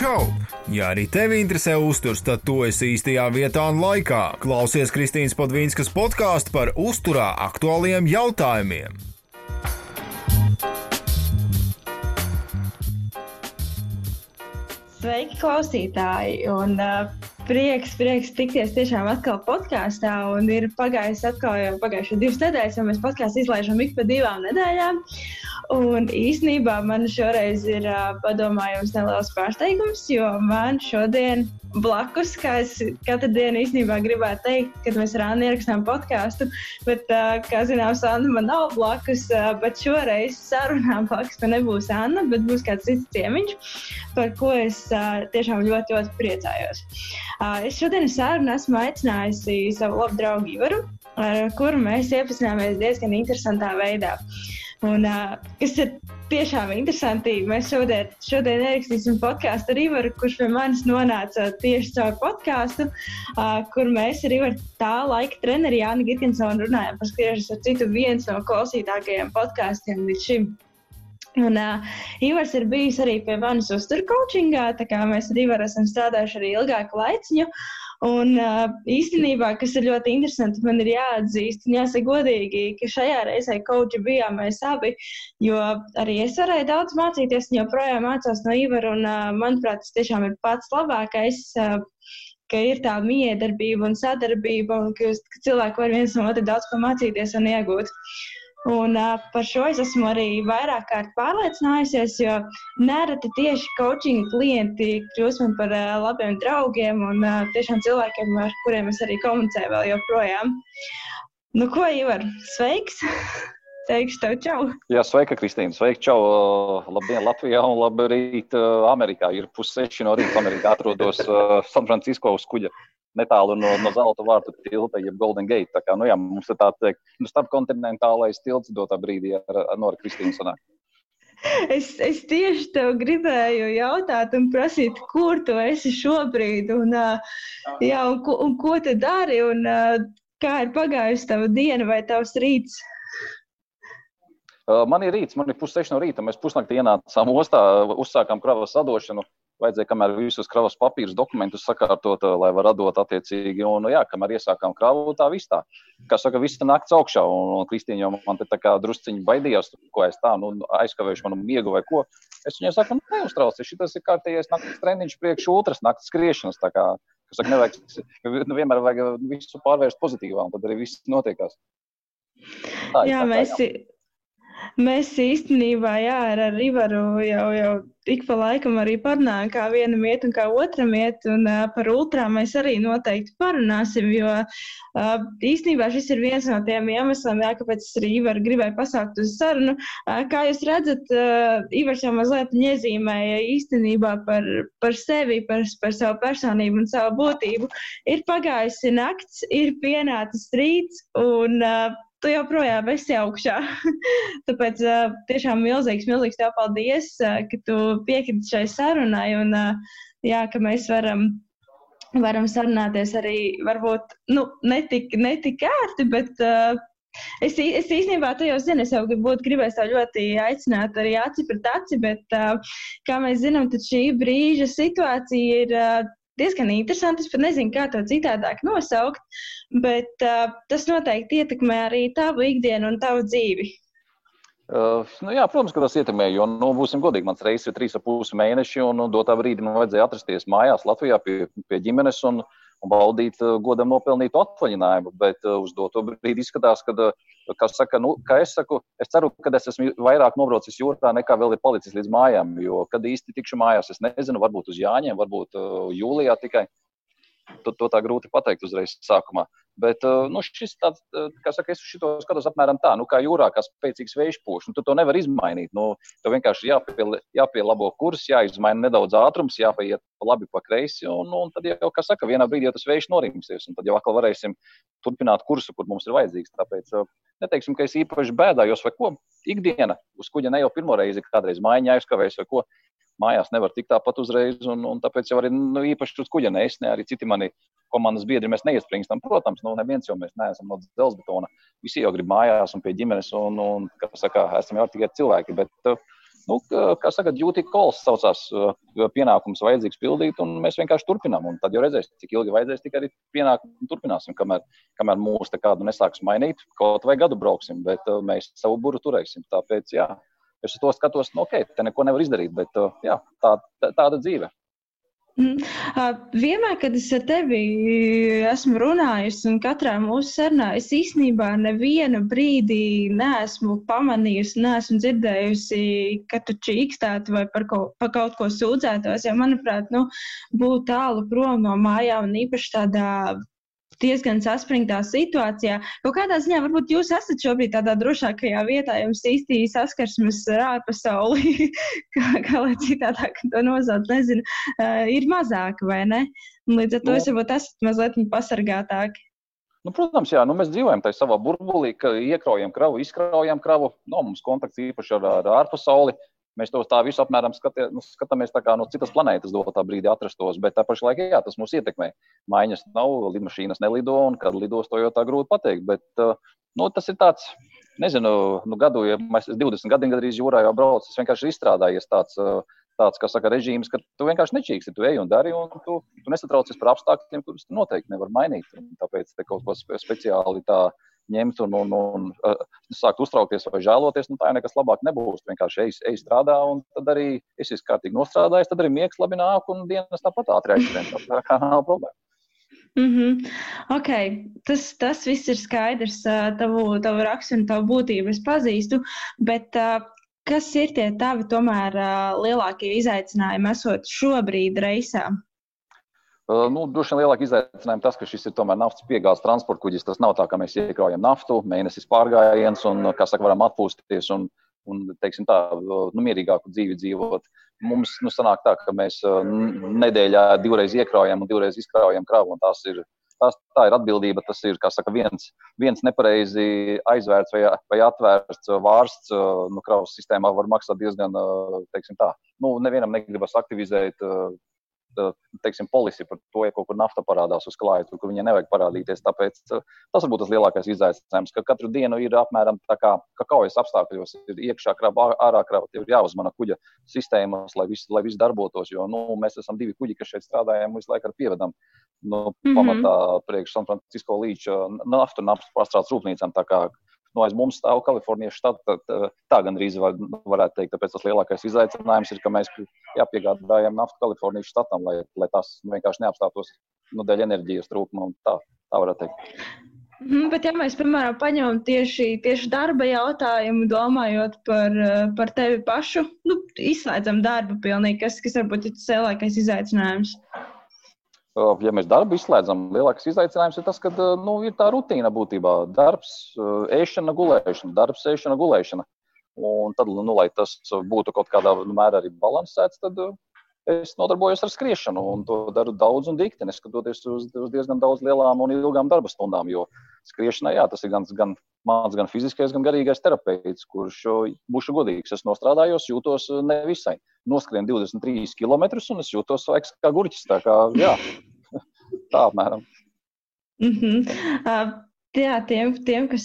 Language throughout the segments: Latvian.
čau! Ja arī tevi interesē uzturs, tad tu esi īstajā vietā un laikā. Klausies Kristīnas Padvīnskas podkāstu par uzturā aktuāliem jautājumiem. Sveiki, klausītāji! Un, uh, prieks, prieks tikties tiešām atkal podkāstā. Un ir pagājis atkal jau pagājušas divas nedēļas, jo mēs podkāstu izlaižam ik pa divām nedēļām. Un īsnībā man šoreiz ir padomājums neliels pārsteigums, jo man šodien blakus, kā es katru dienu īstenībā gribētu teikt, kad mēs ar Annu ierakstām podkāstu, bet, kā zināms, Anna man nav blakus, bet šoreiz sarunām blakus man nebūs Anna, bet būs kāds cits ciemiņš, par ko es tiešām ļoti, ļoti priecājos. Es šodien sarunu esmu aicinājusi savu labu draugu Ivaru, ar kuru mēs iepazināmies diezgan interesantā veidā. Un, uh, kas ir tiešām interesanti, mēs šodien, šodien ierakstīsim podkāstu ar Ivaru, kurš pie manis nonāca tieši caur podkāstu, uh, kur mēs ar Ivaru tā laika treneri Jāni Girkinsonu runājam par skriežas ar citu viens no klausītākajiem podkāstiem līdz šim. Un uh, Ivars ir bijis arī pie manis uzturcoachingā, tā kā mēs ar Ivaru esam strādājuši arī ilgāku laiciņu. Un īstenībā, kas ir ļoti interesanti, man ir jāatzīst, un jāsaka godīgi, ka šajā reizē koči bijām mēs abi, jo arī es varēju daudz mācīties, un joprojām mācos no Ivara, un manuprāt, tas tiešām ir pats labākais ka ir tā miedarbība un sadarbība, un ka, cilvēki var viens no otra daudz ko mācīties un iegūt. Un uh, par šo es esmu arī vairāk kārt pārliecinājusies, jo nereti tieši coaching klienti kļūst man par uh, labiem draugiem un uh, tiešām cilvēkiem, ar kuriem es arī komunicēju vēl joprojām. Nu, ko, Ivar, sveiks! Teikšu tev čau! Jā, sveika, Kristīna! Sveika, čau! Labdien Latvijā un labrīt Amerikā! Ir pusseši no rīta Amerikā atrodos San Francisco uz kuģa netālu no, no zelta vārtu tilta, jeb Golden Gate. Tā kā, nu, jā, mums ir tāds nu, starpkontinentālais tilts dotā brīdī ar, ar Noru Kristīnu. Es, es tieši tev gribēju jautāt, un prasīt, kur tu esi šobrīd, un, jā, un, ko, un ko tu dari, un kā ir pagājusi tava diena vai tavs rīts. Man ir rīts, man ir pusseši no rīta. Mēs pusnaktī ienācām ostā, uzsākām kravas sadošanu. Vajadzēja kamēr visus kravas papīrus, dokumentus sakārtot, lai var atdot attiecīgi. Un, jā, kamēr iesākām kravu, tā viss tā. Kā saka, viss nakts augšā, un, un Kristīna jau man te tā kā drusciņi baidījās, ko es tā, nu, aizkavējuši manu miegu vai ko. Es viņai saku, nu, neuztraucies, šis ir kārtējais naktas treniņš priekš otras naktas skriešanas. Tā kā, kas saka, nevajag, nu, vienmēr vajag visu pārvērst pozitīvā, un tad arī viss notiekās. Tā, jā, tā, mēs. Tā, jā. Mēs īstenībā jā, ar, ar Rivaru jau, jau ik pa laikam arī parunājam, kā vienam iet un kā otram iet. Un uh, par ultrā mēs arī noteikti parunāsim, jo uh, īstenībā šis ir viens no tiem iemesliem, jā, kāpēc es arī Ivaru gribēju pasākt uz sarunu. Uh, kā jūs redzat, uh, Ivars jau mazliet iezīmēja īstenībā par, par sevi, par, par savu personību un savu būtību. Ir pagājusi nakts, ir pienācis rīts un uh, tu joprojām esi augšā. Tāpēc tiešām milzīgs, milzīgs tev paldies, ka tu piekriti šai sarunai un jā, ka mēs varam. Varam sarunāties arī, varbūt nu, netik, netik ērti, bet uh, Es, es īstenībā to jau zinu. Es jau būtu gribējis tev ļoti aicināt, arī aci pret aci, bet, kā mēs zinām, šī brīža situācija ir diezgan interesanti. Es pat nezinu, kā to citādāk nosaukt, bet uh, tas noteikti ietekmē arī tavu ikdienu un tavu dzīvi. Uh, nu jā, protams, ka tas ietekmē, jo, nu, būsim godīgi, mans reizes ir trīs ar pusi mēneši, un nu, dotā brīdī man vajadzēja atrasties mājās Latvijā pie, pie ģimenes un, un baudīt uh, godam nopelnītu atvaļinājumu. Bet uh, uz doto brīdi izskatās, ka, uh, kā, saka, nu, kā es saku, es ceru, ka es esmu vairāk nobraucis jūrā nekā vēl ir palicis līdz mājām, jo kad īsti tikšu mājās, es nezinu, varbūt uz Jāņiem, varbūt jūlijā tikai. To, to tā grūti pateikt uzreiz sākumā. Bet uh, nu, šis tāds, uh, kā saka, es šo skatos apmēram tā, nu, kā jūrā, kā spēcīgs vējš pūš. Nu, tu to nevar izmainīt. Nu, tev vienkārši jāpie, jāpielabo kurs, jāizmaina nedaudz ātrums, jāpaiet pa labi, pa kreisi. Un, un tad jau, kā saka, vienā brīdī tas vējš norimsies. Un tad jau atkal varēsim turpināt kursu, kur mums ir vajadzīgs. Tāpēc uh, neteiksim, ka es īpaši bēdājos vai ko. Ikdiena uz kuģa ne jau pirmo reizi, kādreiz mājiņā aizkavējas vai ko mājās nevar tikt tāpat uzreiz, un, un tāpēc jau arī nu, īpaši uz kuģa ne es, ne arī citi mani komandas biedri. Mēs neiespringstam, protams, nu, neviens jau mēs neesam no dzelzbetona. Visi jau grib mājās un pie ģimenes, un, un kā saka, esam jau tikai cilvēki. Bet, nu, kā saka, duty calls saucās, pienākums vajadzīgs pildīt, un mēs vienkārši turpinām. Un tad jau redzēsim, cik ilgi vajadzēs, tik arī pienākumu turpināsim, kamēr, kamēr mūsu kādu nesāks mainīt, kaut vai gadu brauksim, bet uh, mēs savu buru turēsim. Tāpēc, jā, es to skatos, nu, ok, te neko nevar izdarīt, bet uh, jā, tā, tā, tāda dzīve. Mm. Vienmēr, kad es ar tevi esmu runājusi, un katrā mūsu sarunā, es īstenībā nevienu brīdi neesmu pamanījusi, neesmu dzirdējusi, ka tu čīkstētu vai par, ko, par kaut ko sūdzētos. Jo, manuprāt, nu, būt tālu prom no mājām un īpaši tādā diezgan saspringtā situācijā. Kaut kādā ziņā varbūt jūs esat šobrīd tādā drošākajā vietā, jums īsti saskarsmes ar ārpasauli, kā, kā lai citādāk to nosauc, nezinu, uh, ir mazāk vai ne? Līdz ar to no. Nu. es varbūt esat mazliet pasargātāki. Nu, protams, jā, nu, mēs dzīvojam tajā savā burbulī, ka iekraujam kravu, izkraujam kravu. No, mums kontakts īpaši ar, ar ārpasauli. Mēs to tā visu apmēram skatie, nu, skatāmies no citas planētas dotā brīdī atrastos, bet tā pašā laikā jā, tas mūs ietekmē. Maiņas nav, lidmašīnas nelido, un kad lidos to jau tā grūti pateikt. Bet, uh, nu, tas ir tāds, nezinu, nu, gadu, ja mēs 20 gadiem gandrīz jūrā jau braucu, tas vienkārši izstrādājies tāds. Uh, tāds, kā saka, režīms, ka tu vienkārši nečīksi, tu ej un dari, un tu, tu nesatraucies par apstākļiem, kurus noteikti nevari mainīt. Un tāpēc kaut ko speciāli tā ņemt un, un, un uh, sākt uztraukties vai žēloties, nu, tā jau nekas labāk nebūs. Vienkārši ej, ej strādā, un tad arī es esmu kārtīgi nostrādājis, tad arī miegs labi nāk, un dienas tāpat ātri aizskrien. Tā kā nav problēma. Mm -hmm. okay. tas, tas viss ir skaidrs. Tavu, tavu raksturu un tavu būtību es pazīstu. Bet uh, kas ir tie tavi tomēr uh, lielākie izaicinājumi esot šobrīd reisā? Nu, Droši vien lielāka izaicinājuma tas, ka šis ir tomēr naftas piegādes transporta kuģis. Tas nav tā, ka mēs iekraujam naftu, mēnesis pārgājiens un, kā saka, varam atpūsties un, un teiksim, tā, nu, mierīgāku dzīvi dzīvot. Mums nu, sanāk tā, ka mēs nedēļā divreiz iekraujam un divreiz izkraujam kravu. Tas ir, tas, tā ir atbildība. Tas ir saka, viens, viens nepareizi aizvērts vai, vai atvērts vārsts nu, kravas sistēmā var maksāt diezgan, teiksim tā, nu, nevienam negribas aktivizēt teiksim, polisi par to, ja kaut kur nafta parādās uz klāja, tur, kur viņai nevajag parādīties. Tāpēc tas varbūt tas lielākais izaicinājums, ka katru dienu ir apmēram tā kā, kā kaujas apstākļos, ir iekšā krāpā, ārā krāpā, ir jāuzmana kuģa sistēmas, lai viss, lai viss darbotos. Jo nu, mēs esam divi kuģi, kas šeit strādājam, visu laiku ar pievedam. Nu, mm -hmm. Pamatā priekš San Francisco līča naftu un naftas pārstrādes rūpnīcām nu, aiz mums stāv Kalifornijas štata. Tā, tā gan drīz var, varētu teikt, tāpēc tas lielākais izaicinājums ir, ka mēs jāpiegādājam naftu Kalifornijas štatam, lai, lai tas vienkārši neapstātos nu, dēļ enerģijas trūkuma. Tā, tā varētu teikt. Mm, bet, ja mēs, piemēram, paņemam tieši, tieši darba jautājumu, domājot par, par tevi pašu, nu, izslēdzam darbu pilnīgi, kas, kas varbūt ir tas lielākais izaicinājums. Ja mēs darbu izslēdzam, lielākais izaicinājums ir tas, ka nu, ir tā rutīna būtībā. Darbs, ēšana, gulēšana, darbs, ēšana, gulēšana. Un tad, nu, lai tas būtu kaut kādā mērā arī balansēts, tad es nodarbojos ar skriešanu un to daru daudz un dikti, neskatoties uz, uz diezgan daudz lielām un ilgām darba stundām. Jo skriešanai, jā, tas ir gan, gan mans, gan fiziskais, gan garīgais terapeits, kurš, būšu godīgs, es nostrādājos, jūtos nevisai. Noskrien 23 km un es jūtos laiks kā gurķis. Tā kā, jā, tā apmēram. Mm -hmm. uh, Jā, tiem, tiem kas,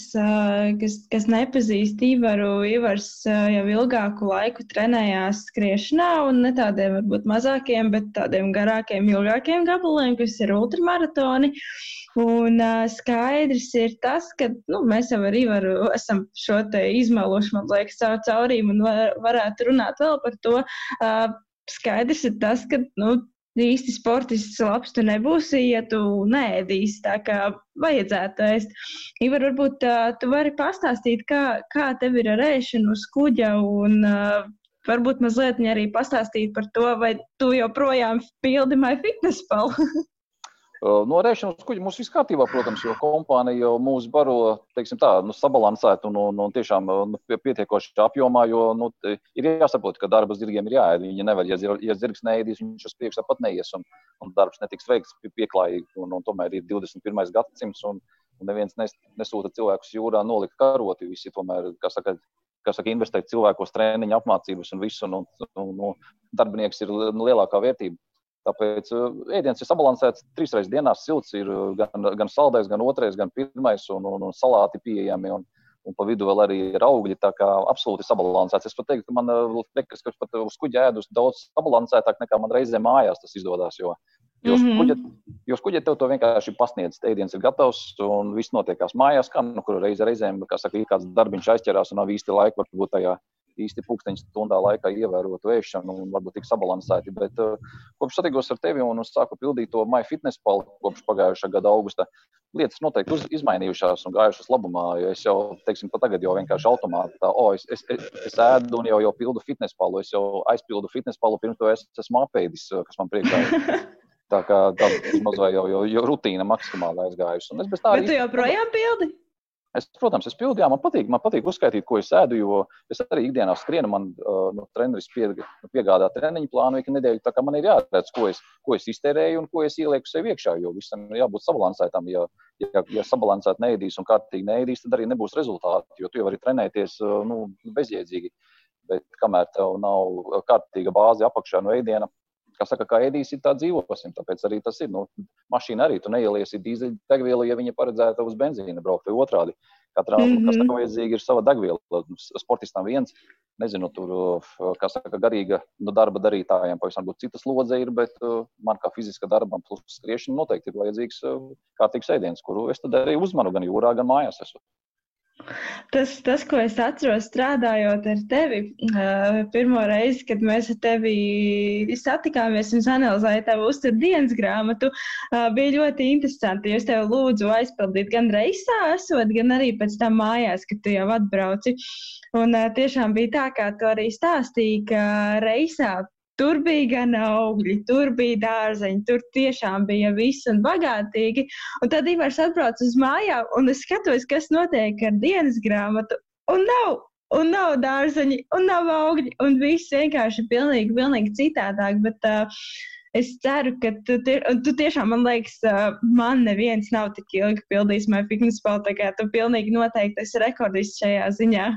kas, kas nepazīst Ivaru, Ivars jau ilgāku laiku trenējās skriešanā, un ne tādiem varbūt mazākiem, bet tādiem garākiem, ilgākiem gabaliem, kas ir ultramaratoni. Un skaidrs ir tas, ka nu, mēs jau arī varu, esam šo te izmēluši, man liekas, caur caurīm un var, varētu runāt vēl par to. Skaidrs ir tas, ka nu, īsti sportists labs tu nebūsi, ja tu neēdīsi tā, kā vajadzētu ēst. Ivar, varbūt uh, tu vari pastāstīt, kā, kā tev ir ar ēšanu uz kuģa un uh, varbūt mazliet arī pastāstīt par to, vai tu joprojām pildi my fitness palu. No rēšanas kuģa mums viss kārtībā, protams, jo kompānija jau mūs baro teiksim, tā, nu, sabalansēt un, un, un tiešām nu, pietiekoši apjomā, jo nu, ir jāsaprot, ka darba zirgiem ir jāēd. Viņi nevar, ja, ja zirgs neēdīs, viņš uz priekšu tāpat neies un, un darbs netiks veikts pieklājīgi. Un, un tomēr ir 21. gadsimts un, un neviens nes, nesūta cilvēkus jūrā nolikt karoti. Visi tomēr, kā saka, kā saka, investēt cilvēkos, treniņu, apmācības un visu. Un, un, un, darbinieks ir lielākā vērtība. Tāpēc uh, ēdiens ir sabalansēts trīs reizes dienā. Silts ir uh, gan, gan saldais, gan otrais, gan pirmais, un, un, un salāti pieejami. Un, un pa vidu vēl arī ir augļi. Tā kā absolūti sabalansēts. Es pat teiktu, ka man liekas, ka pat uz kuģa ēdus daudz sabalansētāk nekā man reizē mājās tas izdodas. Jo, jo mm -hmm. kuģa, jo kuģa tev to vienkārši pasniedz. Ēdiens ir gatavs un viss notiekās mājās, kā, nu, kur reiz reizēm, kā saka, ir kāds darbiņš aizķerās un nav īsti laika varbūt tajā īsti pūkstoņu stundā laikā ievērotu ēšanu un varbūt tik sabalansēti. Bet uh, kopš satikos ar tevi un sāku pildīt to MyFitnessPal kopš pagājušā gada augusta, lietas noteikti uz, izmainījušās un gājušas labumā. Es jau, teiksim, pat tagad jau vienkārši automātā, oh, es, es, es, es ēdu un jau, jau pildu fitnesspalu. Es jau aizpildu fitnesspalu pirms to es esmu apēdis, kas man priekšā ir. Tā kā tā mazliet jau, jau, jau rutīna maksimāli aizgājusi. Un es bez tā. Bet tu joprojām pildi? Es, protams, es pildīju, man patīk, man patīk uzskaitīt, ko es ēdu, jo es arī ikdienā skrienu. Man uh, nu, treneris pie, piegādā treniņu plānu ik nedēļu. Tā kā man ir jāredz, ko es, ko es iztērēju un ko es ielieku sev iekšā, jo visam ir jābūt sabalansētam. Ja, ja, ja sabalansēt neēdīs un kārtīgi neēdīs, tad arī nebūs rezultāti, jo tu jau vari trenēties nu, bezjēdzīgi. Bet kamēr tev nav kārtīga bāze apakšā no ēdiena, kā saka, kā ēdīsim, tā dzīvosim. Tāpēc arī tas ir. Nu, mašīna arī tu neieliesi dīzeļdegvielu, ja viņa paredzēta uz benzīna braukt vai otrādi. Katram, mm -hmm. kas tam vajadzīga, ir sava degviela. Sportistam viens, nezinu, tur, kā saka, garīga nu, darba darītājiem pavisam būtu cita slodze ir, bet man kā fiziska darbam plus skriešana noteikti ir vajadzīgs kārtīgs ēdiens, kuru es tad arī uzmanu gan jūrā, gan mājās. Esmu. Tas, tas, ko es atceros strādājot ar tevi, pirmo reizi, kad mēs ar tevi satikāmies un analizējām tavu uzturdienas grāmatu, bija ļoti interesanti. Es tev lūdzu aizpildīt gan reisā, esot, gan arī pēc tam mājās, kad tu jau atbrauci. Un tiešām bija tā, kā tu arī stāstīji, ka reisā Tur bija gan augļi, tur bija dārzeņi, tur tiešām bija viss un bagātīgi. Un tad Ivars atbrauc uz mājām, un es skatos, kas notiek ar dienas grāmatu. Un nav, un nav dārzeņi, un nav augļi, un viss vienkārši ir pilnīgi, pilnīgi citādāk. Bet, uh, es ceru, ka tu, tie, tu tiešām, man liekas, uh, man neviens nav tik ilgi pildījis my fitness spēle, tā kā tu pilnīgi noteikti esi rekordists šajā ziņā.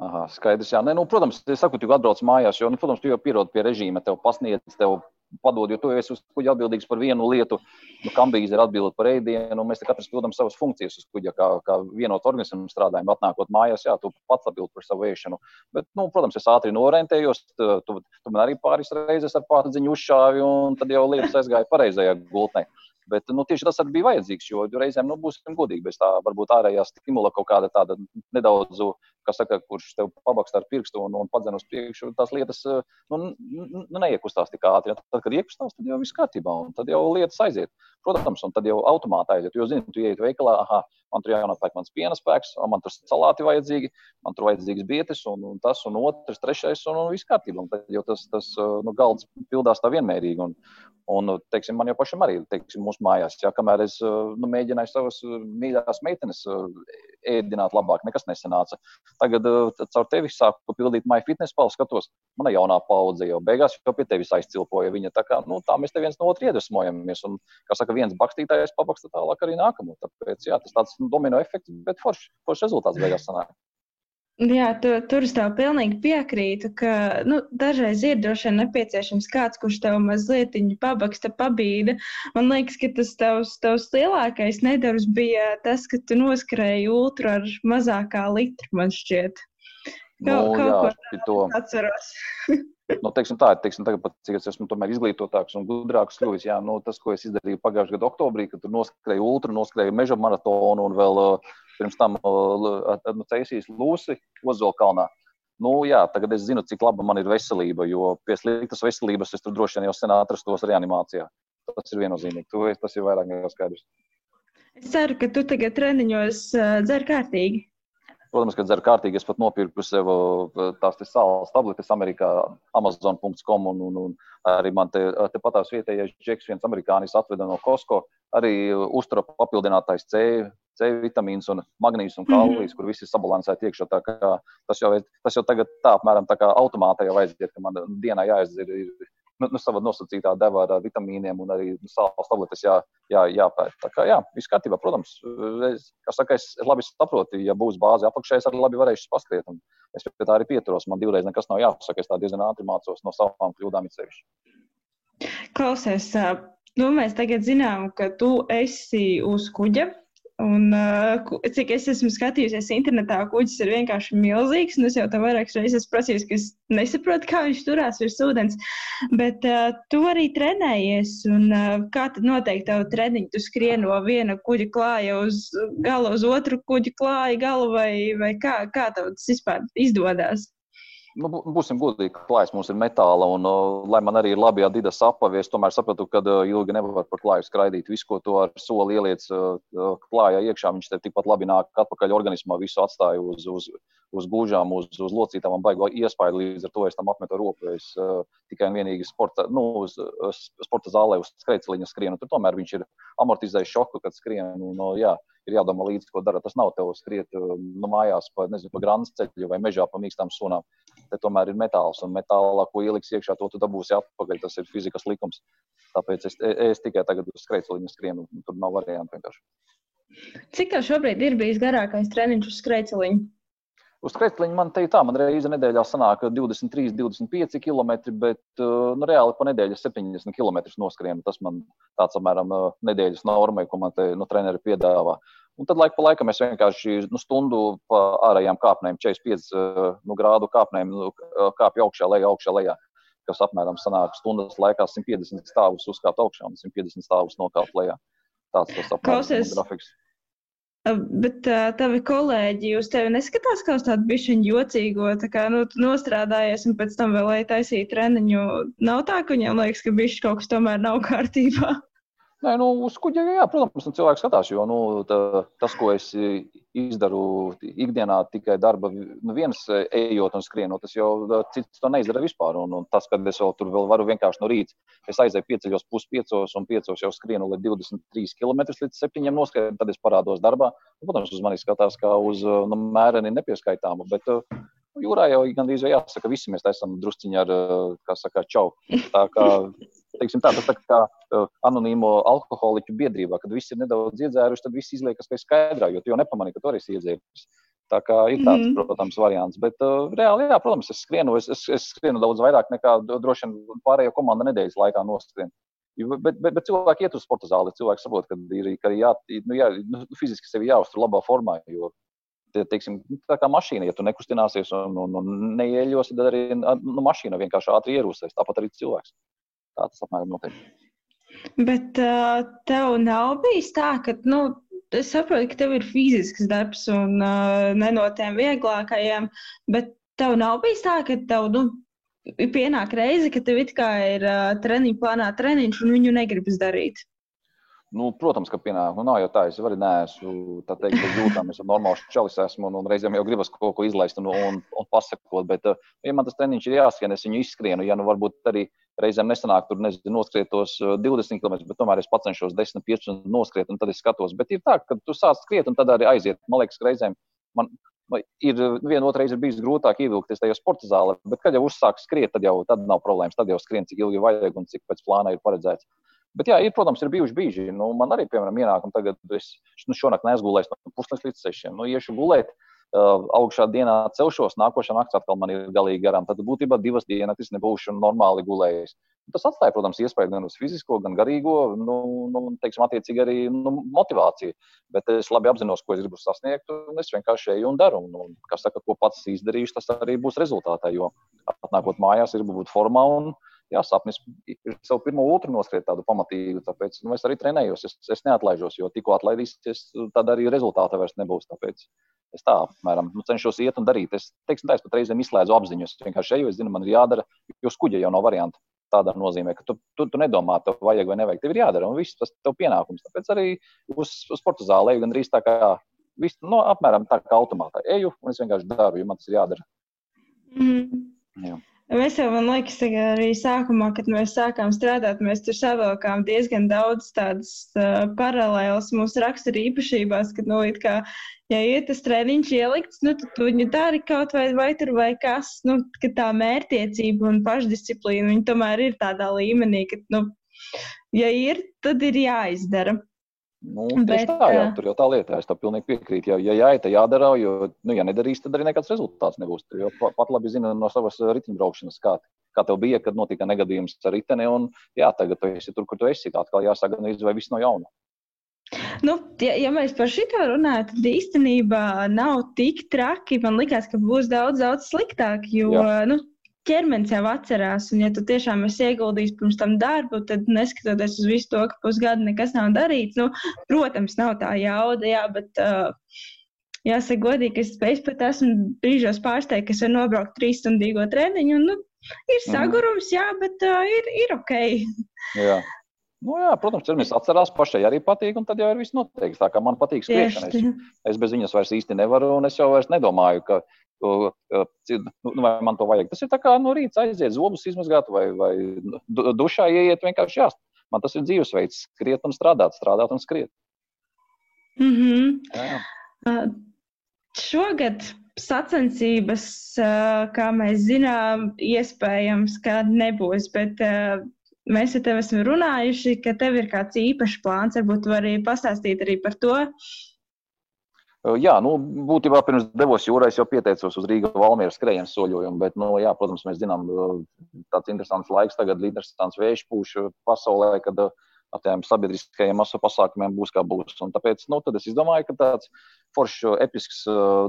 Aha, skaidrs, jā. Ne, nu, protams, es saku, tu atbrauc mājās, jo, nu, protams, tu jau pierodi pie režīma, tev pasniedz, tev padod, jo tu esi uz kuģa atbildīgs par vienu lietu. Nu, Kambīze ir atbildīga par ēdienu, un mēs katrs pildām savas funkcijas uz kuģa, kā, kā vienot organismu strādājam. Atnākot mājās, jā, tu pats atbild par savu ēšanu. Bet, nu, protams, es ātri norentējos, tu, tu man arī pāris reizes ar pārdziņu uzšāvi, un tad jau lietas aizgāja pareizajā gultnē. Bet nu, tieši tas arī bija vajadzīgs, jo reizēm, nu, būsim godīgi, bez tā varbūt ārējā stimula kaut kāda tāda nedaudz, kas saka, kurš tev pabakst ar pirkstu un, un padzen uz priekšu, tās lietas nu, nu, neiekustās tik ātri. Tad, kad iekustās, tad jau viss kārtībā, un tad jau lietas aiziet. Protams, un tad jau automātā aiziet. Jo, zini, tu ieiet veikalā, aha, man tur jānopērk mans piena spēks, man tur salāti vajadzīgi, man tur vajadzīgs bietis, un, un tas, un otrs, trešais, un, un viss kārtībā. Tad jau tas, tas nu, galds pildās tā vienmērīgi. Un, Un, teiksim, man jau pašam arī, teiksim, mūsu mājās, ja kamēr es nu, mēģināju savas mīļākās meitenes ēdināt labāk, nekas nesanāca. Tagad caur tevi sāku pildīt MyFitness palu, skatos, mana jaunā paudze jau beigās jau pie tevis aizcilpoja. Viņa tā kā, nu, tā mēs te viens no otra iedvesmojamies. Un, kā saka, viens bakstītājs pabaksta tālāk arī nākamo. Tāpēc, jā, tas tāds nu, domino efekts, bet foršs forš rezultāts beigās sanāk. Jā, tu, tur es tev pilnīgi piekrītu, ka nu, dažreiz ir droši vien nepieciešams kāds, kurš tev mazliet pabaksta, pabīda. Man liekas, ka tas tavs, tavs lielākais nedarbs bija tas, ka tu noskrēji ultra ar mazākā litru, man šķiet. Kaut, nu, kaut jā, ko tādu atceros. nu, teiksim tā, teiksim, tagad, pat, cik es esmu izglītotāks un gudrāks kļuvis, jā, nu, tas, ko es izdarīju pagājušajā gada oktobrī, kad tur noskrēju ultra, noskrēju meža maratonu un vēl uh, pirms tam uh, nu, ceļšīs Lūsi Ozolkalnā. Nu, jā, tagad es zinu, cik laba man ir veselība, jo pie sliktas veselības es tur droši vien jau sen atrastos reanimācijā. Tas ir viennozīmīgi. Tas ir vairāk nekā skaidrs. Es ceru, ka tu tagad treniņos uh, dzer kārtīgi. Protams, kad dzeru kārtīgi, es pat nopirku sev tās sāls tabletes Amerikā, Amazon.com. Un, un, un arī man te, te patās vietējais džeks, viens amerikānis atveda no Costco, arī uztura papildinātais C, C vitamīns un magnīzs un kalijas, mm -hmm. kur viss ir sabalansēti iekšā. Tas jau, tas jau tagad tā apmēram tā kā automātā jau aiziet, ka man dienā jāizdzer nu, nu, sava nosacītā deva ar vitamīniem un arī sāls tabletes jā, jā, jāpēta. Tā kā jā, viss kārtībā, protams, es, saka, es, labi saprotu, ja būs bāze apakšā, es arī labi varēšu paskriet. Es pie tā arī pieturos. Man divreiz nekas nav jāsaka, es tā diezgan ātri mācos no savām kļūdām ceļš. Klausies, nu, mēs tagad zinām, ka tu esi uz kuģa Un, uh, cik es esmu skatījusies internetā, kuģis ir vienkārši milzīgs. Es jau tam vairākas reizes prasīju, ka es nesaprotu, kā viņš turās virs ūdens. Bet uh, tu arī trenējies. Un, uh, kā tad notiek tavu treniņu? Tu skrien no viena kuģa klāja uz galu, uz otru kuģa klāja galu, vai, vai kā, kā tev tas vispār izdodas? Nu, būsim godīgi, klājas mums ir metāla, un, uh, lai man arī ir labi adidas apavi, es tomēr sapratu, ka uh, ilgi nevar par klāju skraidīt. Visu, ko tu ar soli ieliec uh, klājā iekšā, viņš te tikpat labi nāk atpakaļ organismā, visu atstāja uz, uz, uz gūžām, uz, uz locītām un baigo iespēju. Līdz ar to es tam apmetu roku. Es uh, tikai un vienīgi sporta, nu, uz, sporta zālē uz skrejceliņa skrienu. Tur tomēr viņš ir amortizējis šoku, kad skrien. Un, no, jā, ir jādomā līdzi, ko dara. Tas nav tev skriet nu, mājās pa, nezinu, pa grāmatas ceļu vai mežā pa mīkstām sunām te tomēr ir metāls, un metālā, ko ieliks iekšā, to tu dabūsi atpakaļ. Tas ir fizikas likums. Tāpēc es, es tikai tagad uz skrejceļa skrienu, tur nav variantu vienkārši. Cik tev šobrīd ir bijis garākais treniņš uz skrejceļa? Uz skrejceļa man te ir tā, man reize nedēļā sanāk 23, 25 km, bet nu, reāli pa nedēļu 70 km noskrienu. Tas man tāds apmēram nedēļas norma, ko man te nu, treneri piedāvā. Un tad laika pa laikam mēs vienkārši nu, stundu pa ārējām kāpnēm, 45 eh, nu, grādu kāpnēm, nu, kāpju augšā, lejā, augšā, lejā. Kas apmēram sanāk stundas laikā 150 stāvus uzkāpt augšā un 150 stāvus nokāpt lejā. Tāds tas apmēram grafiks. Bet uh, tavi kolēģi uz tevi neskatās kā uz tādu bišķiņu jocīgo, tā kā nu, nostrādājies un pēc tam vēl lai taisītu treniņu. Nav tā, ka viņiem liekas, ka bišķi kaut kas tomēr nav kārtībā. Nē, nu, uz kuģa, jā, protams, nu, cilvēks skatās, jo nu, tā, tas, ko es izdaru ikdienā, tikai darba nu, viens ejot un skrienot, tas jau cits to neizdara vispār. Un, un tas, kad es vēl tur vēl varu vienkārši no rīta, es aizēju pieceļos puspiecos un piecos jau skrienu līdz 23 km līdz 7 noskrienu, tad es parādos darbā. Un, protams, uz mani skatās kā uz nu, mēreni nepieskaitāmu, bet jūrā jau gandrīz jāsaka, visi mēs esam drusciņi ar, kā saka, čau. Tā kā teiksim, tā, tas tā kā uh, anonīmo alkoholiķu biedrībā, kad visi ir nedaudz iedzēruši, tad viss izliekas pēc skaidrā, jo tu jau nepamanīji, ka tu arī esi iedzēris. Tā kā ir tāds, mm. protams, variants. Bet uh, reāli, jā, protams, es skrienu, es, es, es skrienu daudz vairāk nekā droši vien pārējo komanda nedēļas laikā noskrien. Bet, bet, bet cilvēki iet uz sporta zāli. Cilvēki saprot, ka ir ka jā, nu, jā, nu, fiziski sevi jāuztur labā formā. Jo, teiksim, tā kā mašīna, ja tu nekustināsies un, un, un neieļos, tad arī nu, mašīna vienkārši ātri ierūsēs. Tāpat arī cilvēks. Tā tas apmēram notiek. Bet uh, tev nav bijis tā, ka, nu, es saprotu, ka tev ir fizisks darbs un uh, ne no tiem vieglākajiem, bet tev nav bijis tā, ka tev, nu, pienāk reize, ka tev it kā ir uh, treniņu plānā treniņš un viņu negribas darīt. Nu, protams, ka pienāk. Nu, nav jau tā, es arī neesmu tā teikt, bez jūtām. Es normāls čalis esmu un, un reizēm jau gribas kaut ko izlaist un, un, un pasakot. Bet, ja man tas treniņš ir jāskrien, es viņu izskrienu. Ja nu varbūt arī reizēm nesanāk tur, nezinu, noskriet tos 20 km, bet tomēr es cenšos 10, 15 noskriet un tad es skatos. Bet ir tā, ka tu sāc skriet un tad arī aiziet. Man liekas, ka reizēm man ir viena otra reize bijis grūtāk ievilkties tajā sporta zālē, bet kad jau uzsāk skriet, tad jau tad nav problēmas. Tad jau skrien, cik ilgi vajag un cik pēc plāna ir paredzēts. Bet, jā, ir, protams, ir bijuši brīži. Nu, man arī, piemēram, ienākumi tagad, es nu, šonakt neesmu gulējis no puslīdz līdz sešiem. Nu, iešu gulēt, uh, augšā dienā celšos, nākošā naktī atkal man ir galīgi garām. Tad būtībā divas dienas nebūšu normāli gulējis. Tas atstāja, protams, iespēju gan uz fizisko, gan garīgo, nu, nu, teiksim, attiecīgi arī nu, motivāciju. Bet es labi apzinos, ko es gribu sasniegt, un es vienkārši eju un daru. Un, un, kas saka, ko pats izdarīšu, tas arī būs rezultātā. Jo atnākot mājās, ir būt formā un jā, sapnis ir savu pirmo otru noskriet tādu pamatīgu. Tāpēc nu, es arī trenējos, es, es neatlaižos, jo tikko atlaidīsies, tad arī rezultāta vairs nebūs. Tāpēc es tā apmēram nu, cenšos iet un darīt. Es teiksim, tā, es pat reizēm izslēdzu apziņu. Es vienkārši eju, es zinu, man ir jādara, jo skuģa jau nav varianta. Tādā nozīmē, ka tu, tu, tu nedomā, tev vajag vai nevajag. Tev ir jādara, un viss tas tev pienākums. Tāpēc arī uz, uz sporta zāli eju gandrīz tā kā, visu, no, nu, apmēram tā kā automātā. Eju, un es vienkārši daru, jo man tas ir jādara. Mm. Jā. Mēs jau, man liekas, arī sākumā, kad mēs sākām strādāt, mēs tur savilkām diezgan daudz tādas uh, paralēlas mūsu rakstura īpašībās, kad, nu, kā, ja ir tas treniņš ielikts, nu, tad viņu dari kaut vai, vai tur vai kas, nu, ka tā mērtiecība un pašdisciplīna, viņi tomēr ir tādā līmenī, ka, nu, ja ir, tad ir jāizdara. Nu, Bet, tā, jā, tur jau tā lieta, es tam pilnīgi piekrītu. Ja, ja jāiet, tad jādara, jo, nu, ja nedarīs, tad arī nekāds rezultāts nebūs. Jo pat labi zina no savas riteņbraukšanas, kā, kā tev bija, kad notika negadījums ar riteni, un jā, tagad tu esi tur, kur tu esi. Atkal gan izvēl viss no jauna. Nu, ja, ja mēs par šito runājam, tad īstenībā nav tik traki. Man liekas, ka būs daudz, daudz sliktāk. Jo Jā. nu, ķermenis jau atcerās, un ja tu tiešām esi ieguldījis pirms tam darbu, tad neskatoties uz visu to, ka pusgadu nekas nav darīts, nu, protams, nav tā jauda, jā, bet uh, jāsaka godīgi, ka es pat esmu brīžos pārsteigts, ka es varu nobraukt trīs stundīgo treniņu, un, nu, ir mhm. sagurums, jā, bet uh, ir, ir ok. Jā. Nu, jā, protams, ķermenis atcerās, pašai arī patīk, un tad jau ir viss noteikts. Tā kā man patīk skriešana, es, es bez viņas vairs īsti nevaru, un es jau vairs nedomāju, ka Nu, nu, vai man to vajag. Tas ir tā kā no rīta aiziet, zobus izmazgāt vai, vai dušā ieiet vienkārši jāst. Man tas ir dzīvesveids, skriet un strādāt, strādāt un skriet. Mm -hmm. Jā. Uh, šogad sacensības, uh, kā mēs zinām, iespējams, ka nebūs, bet uh, mēs ar tevi esam runājuši, ka tev ir kāds īpašs plāns. Varbūt tu vari pastāstīt arī par to, Jā, nu, būtībā pirms devos jūrā, es jau pieteicos uz Rīgas Valmieras skrejienas soļojumu, bet, nu, jā, protams, mēs zinām, tāds interesants laiks tagad, interesants vējš pūš pasaulē, kad ar tiem sabiedriskajiem masu pasākumiem būs kā būs. Un tāpēc, nu, tad es izdomāju, ka tāds foršs, episks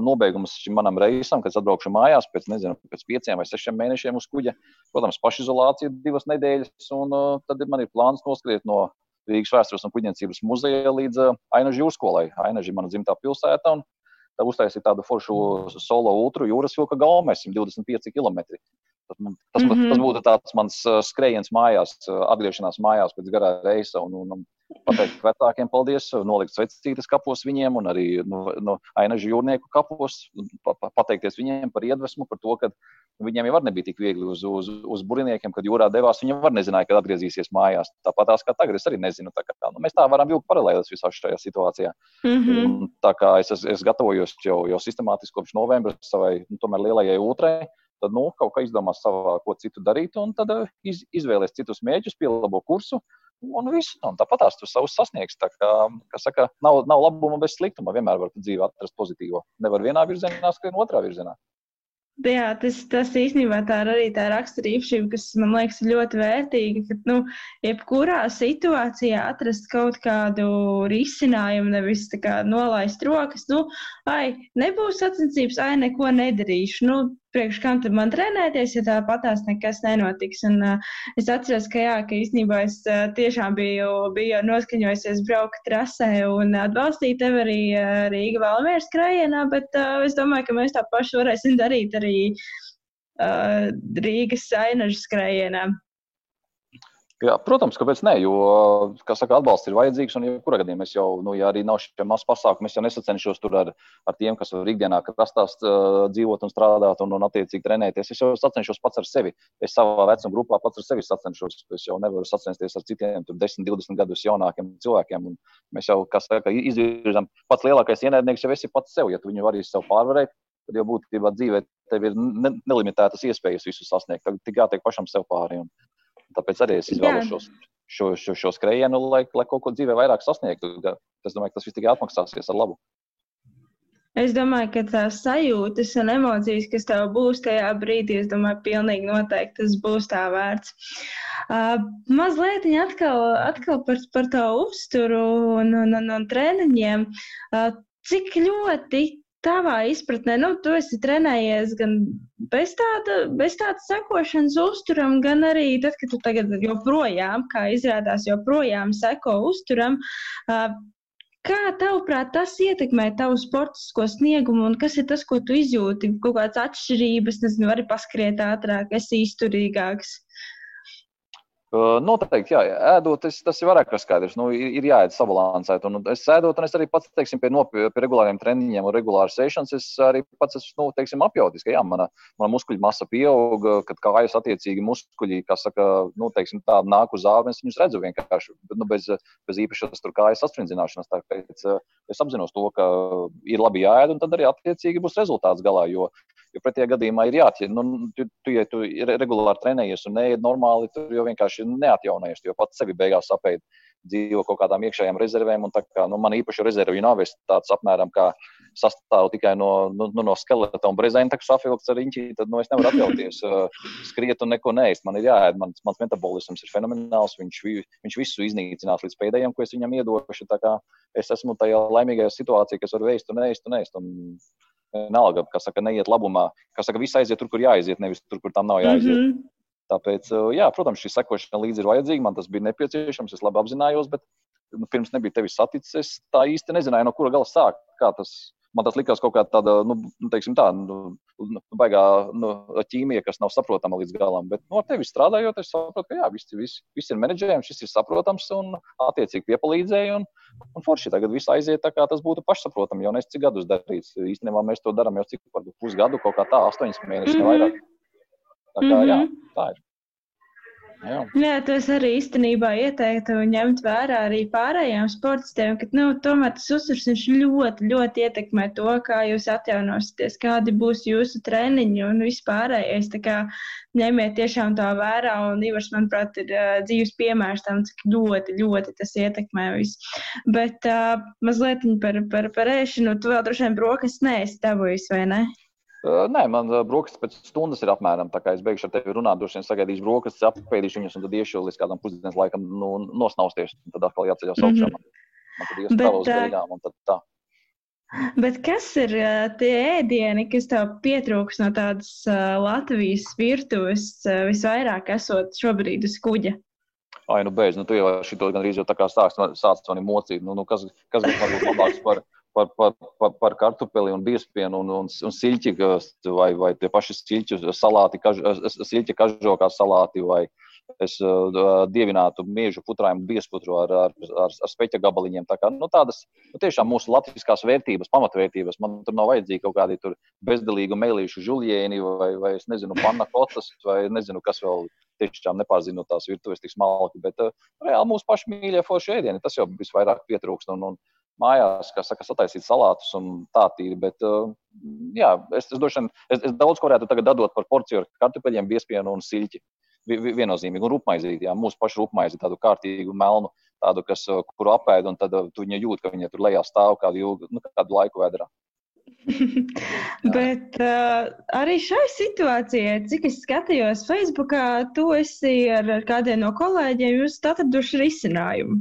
nobeigums šim manam reisam, kad atbraukšu mājās pēc, nezinu, pēc pieciem vai sešiem mēnešiem uz kuģa, protams, pašizolācija divas nedēļas, un tad man ir plāns noskriet no Rīgas vēstures un kuģniecības muzeja līdz uh, Ainažu jūrskolai. Ainaža ir mana dzimtā pilsēta. Tā uztaisīja tādu foršu solo ultra jūras vilka galmu, 125 km. Tas, man, tas, mm -hmm. tas būtu tāds mans uh, skrējiens mājās, uh, atgriešanās mājās pēc garā reisa. Un, un, un pateikt vecākiem paldies, nolikt svecītes kapos viņiem un arī no, no ainažu jūrnieku kapos, pateikties viņiem par iedvesmu, par to, ka viņiem jau nebija tik viegli uz, uz, uz buriniekiem, kad jūrā devās. Viņi var nezināja, kad atgriezīsies mājās. Tāpat tās kā tagad, es arī nezinu. Tā kā, nu, mēs tā varam vilkt paralēlus visā šajā situācijā. Mm -hmm. Un, tā kā es, es, es gatavojos jau, jau sistemātiski kopš novembra savai nu, lielajai otrai tad nu, kaut kā izdomās savā, ko citu darīt, un tad iz, izvēlēs citus mēģus, pielabo kursu, un viss. Un tāpat tās tu savus sasniegs. Tā kā, kā saka, nav, nav labuma bez sliktuma. Vienmēr var dzīvē atrast pozitīvo. Nevar vienā virzienā, skrien otrā virzienā. Jā, tas, tas īstenībā tā ir arī tā raksturība, kas man liekas ļoti vērtīga. Ka, nu, jebkurā situācijā atrast kaut kādu risinājumu, nevis kā, nolaist rokas. Nu, ai, nebūs sacensības, ai, neko nedarīšu. Nu, priekš kam tad man trenēties, ja tāpatās nekas nenotiks. Un, uh, es atceros, ka, jā, ka īstenībā es uh, tiešām biju, biju noskaņojusies braukt trasē un atbalstīt tevi arī uh, Rīga Valmieras skrējienā, bet uh, es domāju, ka mēs tā paši varēsim darīt arī uh, Rīgas Sainažu skrējienā. Jā, protams, kāpēc ne? Jo, kā saka, atbalsts ir vajadzīgs. Un, jebkurā gadījumā, es jau, nu, ja arī nav šie mazi pasākumi, es jau nesacenšos tur ar, ar tiem, kas var ikdienā krastā uh, dzīvot un strādāt un, un attiecīgi trenēties. Es jau sacenšos pats ar sevi. Es savā vecuma grupā pats ar sevi sacenšos. Es jau nevaru sacensties ar citiem, tur 10, 20 gadus jaunākiem cilvēkiem. Un mēs jau, kā saka, izvirzām pats lielākais ienaidnieks jau esi pats sev. Ja tu viņu vari sev pārvarēt, tad jau būtībā dzīvē tev ir nelimitētas iespējas visu sasniegt. Tad tik jātiek pašam sev pāri. Un, Tāpēc arī es izvēlos šos, šo, šo, šo skrējienu, lai, lai kaut ko dzīvē vairāk sasniegtu. Es domāju, ka tas viss tikai atmaksāsies ar labu. Es domāju, ka tās sajūtas un emocijas, kas tev būs tajā brīdī, es domāju, pilnīgi noteikti tas būs tā vērts. Uh, mazliet atkal, atkal par, par to uzturu un, un, un, un treniņiem. Uh, cik ļoti tavā izpratnē, nu, tu esi trenējies gan bez tāda, bez tāda sekošanas uzturam, gan arī tad, kad tu tagad joprojām, kā izrādās, joprojām seko uzturam. Kā tavuprāt, tas ietekmē tavu sportisko sniegumu, un kas ir tas, ko tu izjūti? Kaut kādas atšķirības, nezinu, vari paskriet ātrāk, esi izturīgāks. Noteikti, jā, ēdot, es, tas ir vairāk kā skaidrs. Nu, ir, ir jāēd sabalansēt. Un es ēdot, un es arī pats, teiksim, pie, no, pie regulāriem treniņiem un regulāras sēšanas, es arī pats esmu, nu, teiksim, apjautis, ka jā, mana, mana muskuļu masa pieaug, kad kājas attiecīgi muskuļi, kas saka, nu, teiksim, tāda nāk uz ābens, viņus redzu vienkārši, nu, bez, bez īpašas tur kājas astrindzināšanas. Tāpēc es apzinos to, ka ir labi jāēd, un tad arī attiecīgi būs rezultāts galā. Jo, Jo pretējā gadījumā ir jāķer. Nu, tu, tu, ja tu regulāri trenējies un neiet normāli, tur jau vienkārši neatjaunojies. Jo pats sevi beigās apēdi. dzīvo kaut kādām iekšējām rezervēm. Kā, nu, man īpaši rezervju nav. Es tāds apmēram sastāvu tikai no, nu, nu, no skeleta un brezenta, kas savilkts ar riņķi, tad nu, es nevaru atļauties uh, skriet un neko neēst. Man ir jāēd, mans, mans metabolisms ir fenomenāls. Viņš, viņš visu iznīcinās līdz pēdējiem, ko es viņam iedošu. Es esmu tajā laimīgajā situācijā, kas var vēst un ēst un ēst. Un vienalga, kas saka, neiet labumā, kas saka, viss aiziet tur, kur jāaiziet, nevis tur, kur tam nav jāaiziet. Mm -hmm. Tāpēc, jā, protams, šī sekošana līdzi ir vajadzīga. Man tas bija nepieciešams, es labi apzinājos, bet nu, pirms nebija tevis saticis. Es tā īsti nezināju, no kura gala sākt. Man tas likās kaut kā tāda, nu, nu teiksim, tā, nu, nu, baigā nu, ķīmija, kas nav saprotama līdz galam. Bet no nu, tevis strādājot, es saprotu, ka jā, viss, viss, viss ir menedžējams, šis ir saprotams un attiecīgi piepalīdzēja. Un, un forši tagad viss aiziet tā, kā tas būtu pašsaprotami. Jau nes cik gadus darīts. Īstenībā mēs to darām jau cik pusgadu, kaut kā tā, astoņas mēnešus, mm -hmm. vairāk. Tā kā, mm -hmm. jā, tā ir. Jā. Jā, tas arī īstenībā ieteiktu ņemt vērā arī pārējiem sportistiem, ka nu, tomēr tas viņš ļoti, ļoti ietekmē to, kā jūs atjaunosieties, kādi būs jūsu treniņi un vispārējais. Tā kā ņemiet tiešām tā vērā, un Ivars, manuprāt, ir uh, dzīves piemērs tam, cik ļoti, ļoti tas ietekmē visu. Bet uh, mazliet par, par, par ēšanu, tu vēl droši vien brokas neesi dabūjis, vai ne? Nē, man brokastis pēc stundas ir apmēram tā, kā es beigšu ar tevi runāt. Droši vien sagaidīšu brokastis, apēdīšu viņus, un tad iešu līdz kādam pusdienas laikam nu, nosnausties. Tad atkal jāceļ uz augšām. Mm -hmm. Man tad iespēja uz beigām, un tad tā. Bet kas ir uh, tie ēdieni, kas tev pietrūks no tādas uh, Latvijas virtuves uh, visvairāk esot šobrīd uz kuģa? Ai, nu beidz, nu tu jau šito gan arī jau tā kā sāc, sāc mani mocīt. Nu, nu kas, kas būtu labāks par par, par, par, par kartupeli un biespienu un, un, un siļķi vai, vai tie paši siļķu salāti, kaž, siļķa kažokā salāti vai es uh, dievinātu miežu putrājumu biesputru ar, ar, ar, ar speķa gabaliņiem. Tā kā, nu, tādas nu, tiešām mūsu latviskās vērtības, pamatvērtības. Man tur nav vajadzīgi kaut kādi bezdelīgi mēlīšu žuljēni vai, vai es nezinu, panna kotas vai nezinu, kas vēl tiešām nepārzinot tās virtuves tik smalki. Bet uh, reāli mūsu paši mīļie forši ēdieni, tas jau visvairāk pietrūkst. Un, un, mājās, kā saka, sataisīt salātus un tā tīri. Bet, uh, jā, es, es, došan, es, es daudz ko varētu tagad dot par porciju ar kartupeļiem, biespienu un siļķi. Viennozīmīgi, un rupmaizīt, jā, mūsu pašu rupmaizi, tādu kārtīgu melnu, tādu, kas, uh, kuru apēd, un tad uh, tu viņa jūt, ka viņa tur lejā stāv kādu, ilgu, nu, kādu laiku vēdrā. Bet uh, arī šai situācijai, cik es skatījos Facebookā, tu esi ar, ar kādiem no kolēģiem, jūs atraduši risinājumu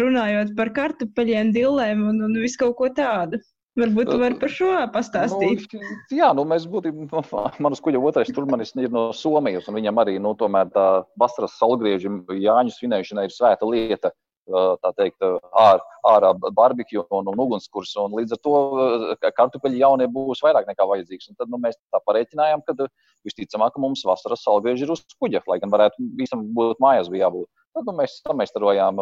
runājot par kartupeļiem, dillēm un, un visu kaut ko tādu. Varbūt tu vari par šo pastāstīt. Nu, jā, nu, mēs būtībā, nu, manas kuģa otrais turmanis ir no Somijas, un viņam arī, nu, tomēr tā vasaras salgrieža Jāņu svinēšana ir svēta lieta tā teikt, ār, ārā barbekju un, un ugunskurs. Un līdz ar to kartupeļi jaunie būs vairāk nekā vajadzīgs. Un tad nu, mēs tā pareiķinājām, ka visticamāk, mums vasaras salgrieži ir uz kuģa, lai gan varētu visam būt mājās bija jābūt. Tad nu, mēs samēstarojām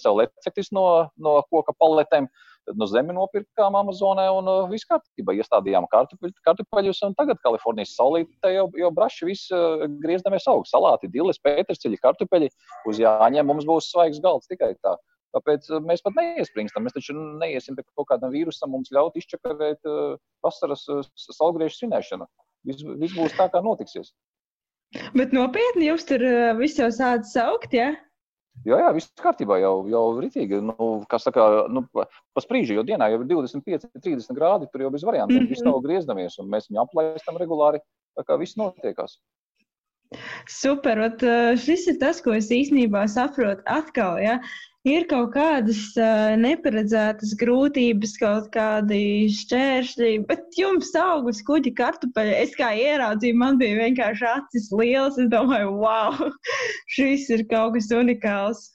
sev lecektis no, no koka paletēm. Tad no zemi nopirkām Amazonē un uh, viss kārtībā. Iestādījām kartupeļus, tagad Kalifornijas saulītē jau, jau braši viss uh, griezdamies augstu. Salāti, dilis, pēterceļi, kartupeļi. Uz jāņem mums būs svaigs galds tikai tā. Tāpēc uh, mēs pat neiespringstam. Mēs taču neiesim pie kaut kādam vīrusam, mums ļaut izčakarēt uh, vasaras uh, salgriežu svinēšanu. Viss vis būs tā, kā notiksies. Bet nopietni jums tur uh, viss jau sācis augt, ja? Jā, jā, viss kārtībā, jau, jau rītīgi. Nu, kā saka, nu, pa sprīžu, jo dienā jau ir 25, 30 grādi, tur jau bez variantiem. Mm -hmm. Viss nav griezdamies, un mēs viņu aplaistam regulāri. Tā kā viss notiekās. Super, ot, šis ir tas, ko es īstenībā saprotu atkal. Ja? Ir kaut kādas uh, neparedzētas grūtības, kaut kādi šķēršļi, bet jums augus kuģi kartupeļi. Es kā ieraudzīju, man bija vienkārši acis liels. Es domāju, wow, šis ir kaut kas unikāls.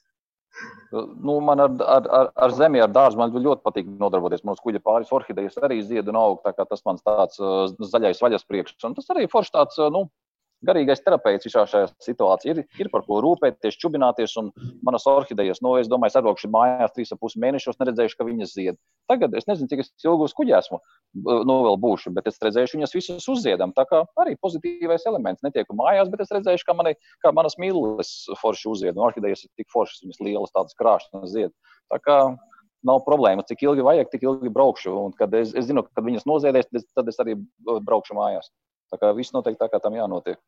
Nu, man ar, ar, ar, ar zemi, ar dārzu man ļoti patīk nodarboties. Mums kuģa pāris orhidejas arī zied un aug. Tas mans tāds uh, zaļais vaļas priekš. Un tas arī forši tāds, uh, nu, garīgais terapeits visā šajā situācijā. Ir, ir par ko rūpēties, čubināties. Un manas orhidejas, nu, es domāju, es atbraukšu mājās trīs ar pus mēnešos, neredzējuši, ka viņas zied. Tagad es nezinu, cik ilgi uz kuģa esmu, nu, vēl būšu, bet es redzēšu, viņas visas uzziedam. Tā kā arī pozitīvais elements. Netieku mājās, bet es redzēšu, ka, mani, kā manas mīlules forši uzzied. Un orhidejas ir tik foršas, viņas lielas, tādas krāšņas zied. Tā kā nav problēma, cik ilgi vajag, tik ilgi braukšu. Un, kad es, es zinu, ka kad viņas noziedēs, tad es arī braukšu mājās. Tā kā viss notiek tā, kā tam jānotiek.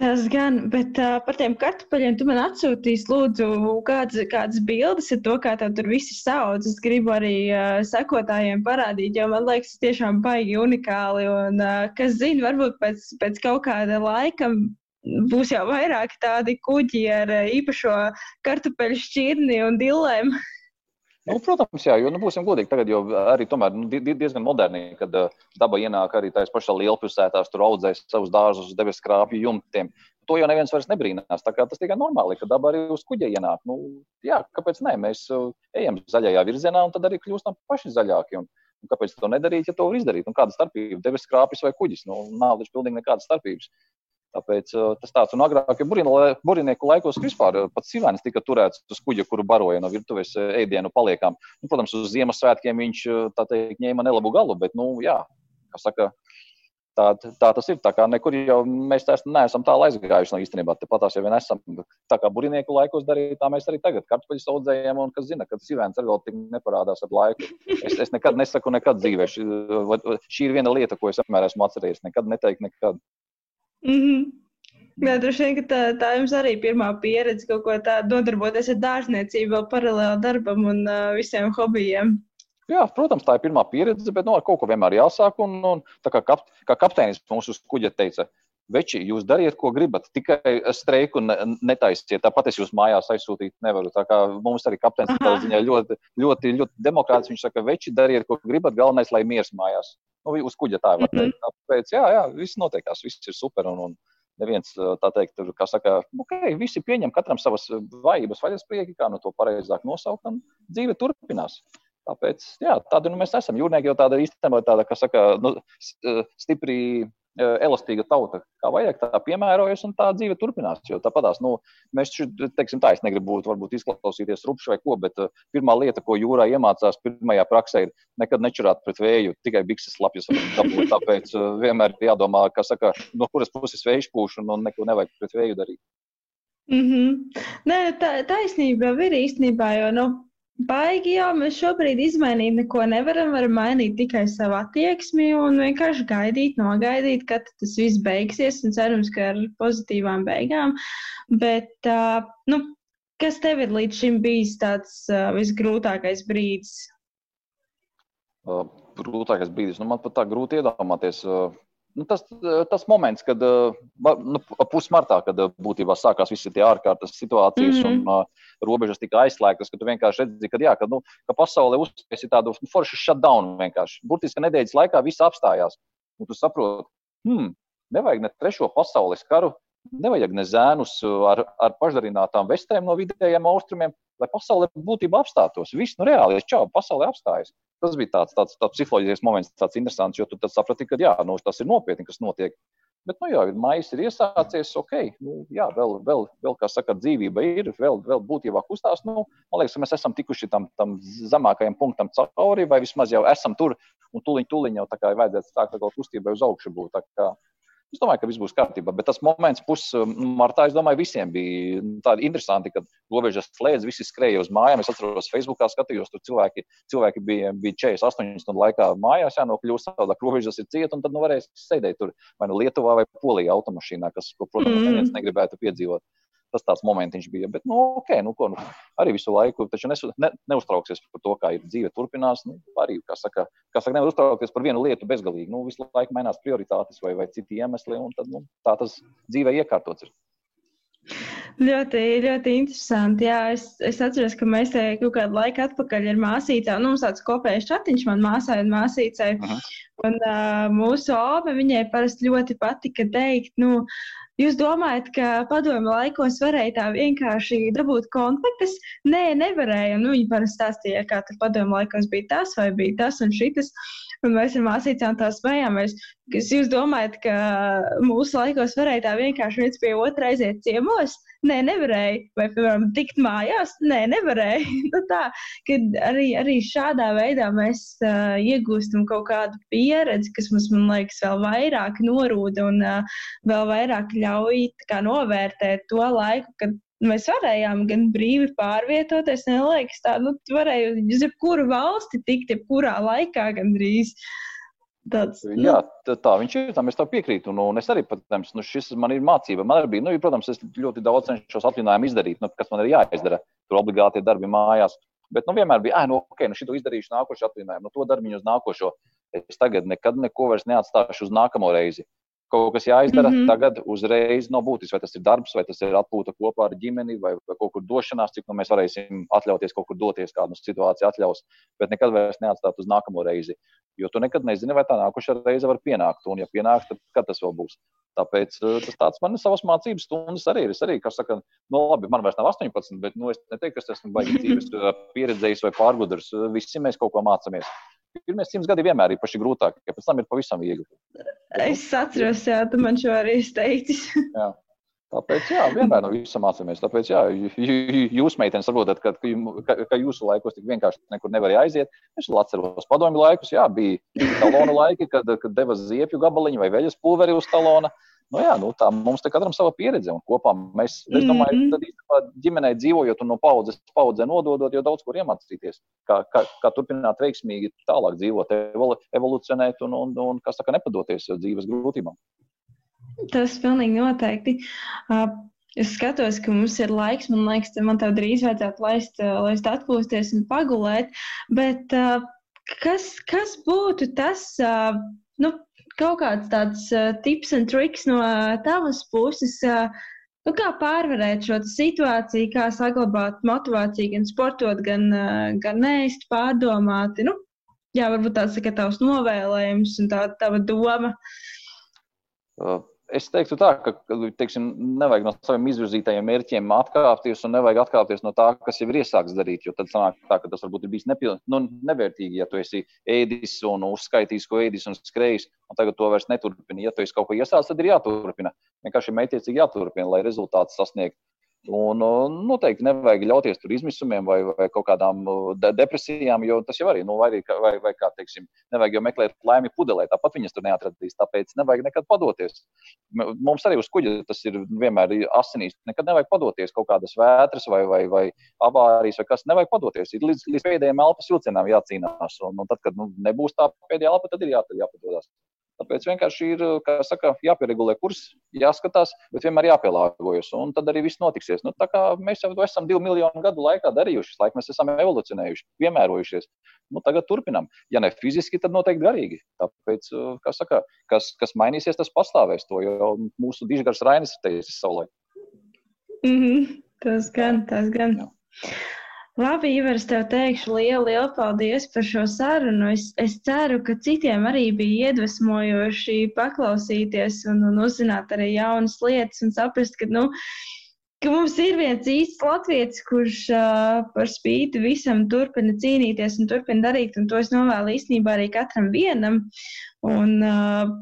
Tas gan, bet uh, par tiem kartupeļiem tu man atsūtīsi, lūdzu, kādas, kādas bildes ar to, kā tur viss sauc. Es gribu arī uh, sekotājiem parādīt, jo man liekas, tas tiešām baigi unikāli. Un, uh, kas zina, varbūt pēc, pēc kaut kāda laika būs jau vairāk tādi kuģi ar uh, īpašo kartupeļu šķirni un dillēm. Nu, protams, jā, jo nu, būsim godīgi. Tagad jau arī tomēr, nu, diezgan moderni, kad uh, daba ienāk arī tajās pašā lielpilsētās, tur audzēs savus dārzus, debesu krāpju jumtiem. To jau neviens vairs nebrīnās. Tas tikai normāli, ka daba arī uz kuģa ienāk. Nu, jā, kāpēc ne? Mēs uh, ejam zaļajā virzienā un tad arī kļūstam paši zaļāki. Un, un kāpēc to nedarīt, ja to var izdarīt? Un kāda starpība? Debesu krāpjas vai kuģis? Nu, nav taču pilnīgi nekādas starpības. Tāpēc tas tāds, un agrāk, ja burbuļsaktu laikos vispār pats Sīvēns tika turēts uz kuģa, kuru baroja no virtuves ēdienu paliekām. Nu, protams, uz Ziemassvētkiem viņš teikt, ņēma nelabu galu, bet, nu, jā, kā saka, tā, tā tas ir. Tā kā nekur jau mēs neesam tālu aizgājuši no īstenībā. Tāpat tās jau vien esam. Tā kā burbuļsaktu laikos darīja, tā mēs arī tagad kartupeļus audzējam, un kas zina, kad Sīvēns arī vēl tik neparādās ar laiku. Es, es nekad nesaku, nekad dzīvē. Šī, šī ir viena lieta, ko es vienmēr esmu atcerējies. Nekad neteiktu, nekad. Mm -hmm. Jā, droši vien, ka tā, tā jums arī pirmā pieredze kaut ko tādu nodarboties ar dārzniecību, vēl paralēli darbam un uh, visiem hobijiem. Jā, protams, tā ir pirmā pieredze, bet no, nu, ar kaut ko vienmēr jāsāk. Un, un, kā, kap, kā kapteinis mums uz kuģa teica, veči, jūs dariet, ko gribat, tikai streiku netaisiet. Tāpat es jūs mājās aizsūtīt nevaru. Tā kā mums arī kapteinis ziņā ļoti, ļoti, ļoti demokrāts. Viņš saka, veči, dariet, ko gribat, galvenais, lai miers mājās. Nu, uz kuģa tā var teikt. Mhm. Tāpēc, jā, jā, viss notiekās, viss ir super. Un, un neviens tā teikt, tur, kā saka, ok, visi pieņem katram savas vājības, vaļas prieki, kā no to pareizāk nosaukt, un dzīve turpinās. Tāpēc, jā, tāda nu, mēs esam. Jūrnieki jau tāda īstenībā, tāda, kā saka, nu, stipri elastīga tauta, kā vajag, tā piemērojas, un tā dzīve turpinās. Jo tāpatās, nu, mēs, teiksim, tā, es negribu būt, varbūt izklausīties rupšs vai ko, bet uh, pirmā lieta, ko jūrā iemācās pirmajā praksē, ir nekad nečurāt pret vēju, tikai bikses lapjas dabūt. Tāpēc uh, vienmēr ir jādomā, saka, no kuras puses vējš pūš, un, un neko nevajag pret vēju darīt. Mm -hmm. Nē, tā taisnība ir īstenībā, jo, nu, Baigi jau mēs šobrīd izmainīt neko nevaram. Varam mainīt tikai savu attieksmi un vienkārši gaidīt, nogaidīt, kad tas viss beigsies. Un cerams, ka ar pozitīvām beigām. Bet, uh, nu, kas tev ir līdz šim bijis tāds uh, visgrūtākais brīdis? Uh, grūtākais brīdis. Nu, man pat tā grūti iedomāties. Uh, nu, tas, tas moments, kad nu, pusmartā, kad būtībā sākās visas tie ārkārtas situācijas mm -hmm. un uh, robežas tika aizslēgtas, ka tu vienkārši redzi, ka, jā, ka, nu, ka pasaule uztaisīja tādu nu, foršu shutdown vienkārši. Burtiski nedēļas laikā viss apstājās. Un tu saproti, hmm, nevajag ne trešo pasaules karu, nevajag ne zēnus ar, ar pašdarinātām vestēm no vidējiem austrumiem, lai pasaule būtībā apstātos. Viss, nu, reāli, čau, pasaule apstājas. Tas bija tāds, tāds, tāds psiholoģisks moments, tāds interesants, jo tu saprati, ka jā, nu, tas ir nopietni, kas notiek. Bet, nu, jā, maijs ir iesācies, ok, nu, jā, vēl, vēl, vēl, kā saka, dzīvība ir, vēl, vēl būtībā kustās. Nu, man liekas, ka mēs esam tikuši tam, tam zemākajam punktam cauri, vai vismaz jau esam tur, un tuliņ, tuliņ jau tā kā vajadzētu sākt kaut kustībai uz augšu būt. Tā kā, Es domāju, ka viss būs kārtībā. Bet tas moments, pusmartā, es domāju, visiem bija tādi interesanti, kad robežas slēdz, visi skrēja uz mājām. Es atceros, Facebookā skatījos, tur cilvēki, cilvēki bija, bija 48 stundu laikā mājās, jānokļūst savādāk, robežas ir cieta, un tad nu varēs sēdēt tur vai nu Lietuvā vai Polijā automašīnā, kas, ko, protams, mm. neviens negribētu piedzīvot tas tāds momentiņš bija. Bet, nu, ok, nu, ko, nu, arī visu laiku nesu, ne, neuztrauksies par to, kā ir dzīve turpinās. Nu, arī, kā saka, kā saka, nevar uztraukties par vienu lietu bezgalīgi. Nu, visu laiku mainās prioritātes vai, vai citi iemesli, un tad, nu, tā tas dzīvē iekārtots. Ir. Ļoti, ļoti interesanti. Jā, es, es atceros, ka mēs te kaut kādu laiku atpakaļ ar māsīcām, nu, mums tāds kopējs chatiņš man māsai un māsīcai. -huh. Un uh, mūsu ome, viņai parasti ļoti patika teikt, nu, Jūs domājat, ka padomju laikos varēja tā vienkārši dabūt konfliktus? Nē, nevarēja. Nu, viņi parasti stāstīja, kā tur padomju laikos bija tas vai bija tas un šitas. Un mēs ar māsīcām tā smējāmies. Jūs domājat, ka mūsu laikos varēja tā vienkārši viens pie otra aiziet ciemos? Nē, nevarēja. Vai, piemēram, tikt mājās? Nē, nevarēja. nu, tā, arī, arī šādā veidā mēs uh, iegūstam kaut kādu pieredzi, kas mums, man liekas, vēl vairāk norūda un uh, vēl vairāk ļauj novērtēt to laiku, kad mēs varējām gan brīvi pārvietoties. Man liekas, tā, nu, varēja uz jebkuru valsti tikt, jebkurā laikā gandrīz. Tāds, nu. Jā, tā, tā viņš ir. Tam es tam piekrītu. Un, un es arī, protams, nu, šis man ir mācība. Man arī bija, nu, protams, es ļoti daudz cenšos atlinājumu izdarīt, nu, kas man ir jāizdara. Tur obligāti ir darbi mājās. Bet nu, vienmēr bija, ah, nu, ok, nu, šito izdarīšu nākošo atlinājumu, nu, to darbiņu uz nākošo. Es tagad nekad neko vairs neatstāšu uz nākamo reizi kaut kas jāizdara mm -hmm. tagad, uzreiz nav būtisks. Vai tas ir darbs, vai tas ir atpūta kopā ar ģimeni, vai, vai kaut kur došanās, cik nu mēs varēsim atļauties kaut kur doties, kādu situāciju atļaus, bet nekad vairs neatstāt uz nākamo reizi. Jo tu nekad nezini, vai tā nākošā reize var pienākt, un ja pienāks, tad kad tas vēl būs. Tāpēc eh, tas tāds man ir savas mācības stundas arī. Es arī, kas saka, nu labi, man vairs nav 18, bet nu, es neteiktu, ka es esmu baigi dzīves eh, pieredzējis vai pārgudrs. Visi mēs kaut ko mācāmies. Pirmie simts gadi vienmēr ir paši grūtākie, ja pēc tam ir pavisam viegli. Es atceros, jā, tu man šo arī teicis. jā. Tāpēc, jā, vienmēr no visam mācāmies. Tāpēc, jā, jūs, meitenes, saprotat, ka, ka, ka jūsu laikos tik vienkārši nekur nevarēja aiziet. Es atceros padomju laikus, jā, bija talona laiki, kad, kad deva ziepju gabaliņu vai veļas pulveri uz talona. Nu, jā, nu, tā mums te katram sava pieredze, un kopā mēs, es domāju, mm -hmm. īstenībā ģimenē dzīvojot un no paudzes paudzē nododot, jau daudz ko iemācīties, kā, kā, kā turpināt veiksmīgi tālāk dzīvot, evolucionēt un, un, un kā saka, nepadoties dzīves grūtībām. Tas pilnīgi noteikti. Es skatos, ka mums ir laiks. Man liekas, ka man tev drīz vajadzētu laist, laist atpūsties un pagulēt. Bet kas, kas būtu tas? Nu, kaut kāds tāds tips un triks no tavas puses, nu, kā pārvarēt šo situāciju, kā saglabāt motivāciju, gan sportot, gan, gan neist pārdomāti. Nu, jā, varbūt tāds ir tavs novēlējums un tā tava doma. Uh es teiktu tā, ka teiksim, nevajag no saviem izvirzītajiem mērķiem atkāpties un nevajag atkāpties no tā, kas jau ir iesākts darīt. Jo tad sanāk tā, ka tas varbūt ir bijis nepiln, nu, nevērtīgi, ja tu esi ēdis un uzskaitījis, ko ēdis un skrējis, un tagad to vairs neturpini. Ja tu esi kaut ko iesācis, tad ir jāturpina. Vienkārši mētiecīgi jāturpina, lai rezultātus sasniegtu. Un noteikti nevajag ļauties tur izmisumiem vai, vai kaut kādām de depresijām, jo tas jau arī, nu, vai, vai, vai kā teiksim, nevajag jau meklēt laimi pudelē, tāpat viņas tur neatradīs. Tāpēc nevajag nekad padoties. Mums arī uz kuģa tas ir vienmēr asinīs. Nekad nevajag padoties kaut kādas vētras vai, vai, vai avārijas vai kas. Nevajag padoties. Ir līdz, līdz pēdējiem elpas vilcienam jācīnās. Un, un tad, kad nu, nebūs tā pēdējā elpa, tad ir jā, jāpadodas. Tāpēc vienkārši ir saka, jāpieregulē kurs, jāskatās, bet vienmēr jāpielāgojas. Un tad arī viss notiksies. Nu, mēs jau to esam divu miljonu gadu laikā darījuši. Laik mēs esam evolucionējuši, piemērojušies. Nu, tagad turpinām. Ja ne fiziski, tad noteikti garīgi. Tāpēc, saka, kas, kas mainīsies, tas pastāvēs. To jau mūsu dižgars Rainis ir teicis savulaik. Mm -hmm. Tas gan, tas gan. Jā. Labi, Ivar, es tev teikšu lielu, lielu paldies par šo sarunu. Es, es ceru, ka citiem arī bija iedvesmojoši paklausīties un, un uzzināt arī jaunas lietas un saprast, ka, nu, ka mums ir viens īsts latviečs, kurš uh, par spīti visam turpina cīnīties un turpina darīt, un to es novēlu īstenībā arī katram vienam. Un, uh,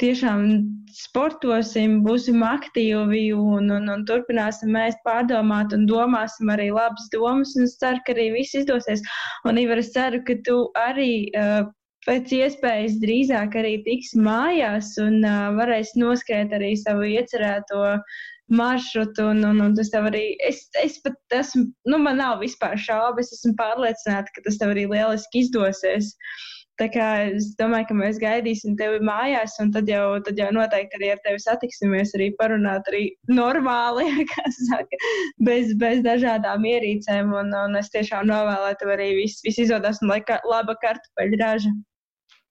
tiešām sportosim, būsim aktīvi un, un, un turpināsim mēs pārdomāt un domāsim arī labas domas. Es ceru, ka arī viss izdosies. Un, Ivar, es ceru, ka tu arī. Uh, Pēc iespējas drīzāk arī tiks mājās un uh, varēs noskriet arī savu iecerēto maršrutu. Un, un, un tas tev arī, es, es pat esmu, nu, man nav vispār šaubu, es esmu pārliecināta, ka tas tev arī lieliski izdosies. Uh, Tā kā es domāju, ka mēs gaidīsim tevi mājās, un tad jau, tad jau noteikti arī ar tevi satiksimies, arī parunāt arī normāli, kā saka, bez, bez dažādām ierīcēm. Un, un es tiešām novēlēju tev arī viss vis izdodas un lai ka, laba kartupeļu raža.